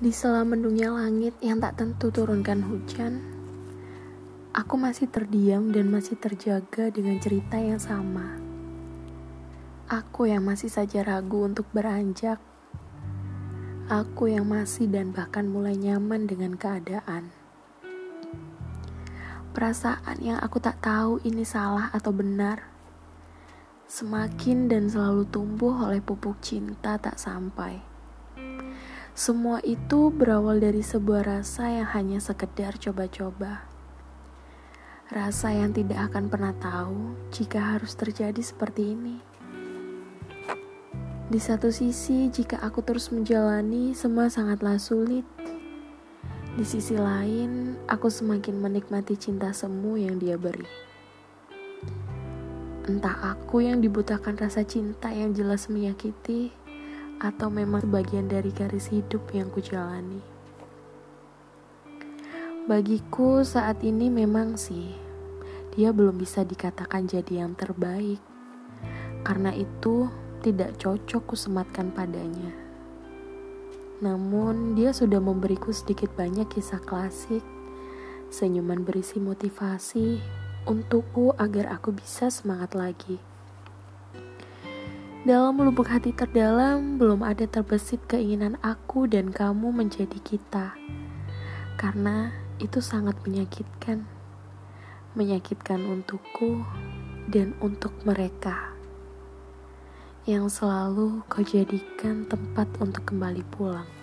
Di sela mendungnya langit yang tak tentu turunkan hujan, aku masih terdiam dan masih terjaga dengan cerita yang sama. Aku yang masih saja ragu untuk beranjak. Aku yang masih dan bahkan mulai nyaman dengan keadaan. Perasaan yang aku tak tahu ini salah atau benar semakin dan selalu tumbuh oleh pupuk cinta tak sampai. Semua itu berawal dari sebuah rasa yang hanya sekedar coba-coba. Rasa yang tidak akan pernah tahu jika harus terjadi seperti ini. Di satu sisi, jika aku terus menjalani, semua sangatlah sulit. Di sisi lain, aku semakin menikmati cinta semu yang dia beri. Entah aku yang dibutakan rasa cinta yang jelas menyakiti, atau memang bagian dari garis hidup yang kujalani. Bagiku saat ini memang sih, dia belum bisa dikatakan jadi yang terbaik. Karena itu tidak cocok kusematkan padanya. Namun dia sudah memberiku sedikit banyak kisah klasik, senyuman berisi motivasi, untukku agar aku bisa semangat lagi. Dalam lubuk hati terdalam belum ada terbesit keinginan aku dan kamu menjadi kita. Karena itu sangat menyakitkan. Menyakitkan untukku dan untuk mereka. Yang selalu kau jadikan tempat untuk kembali pulang.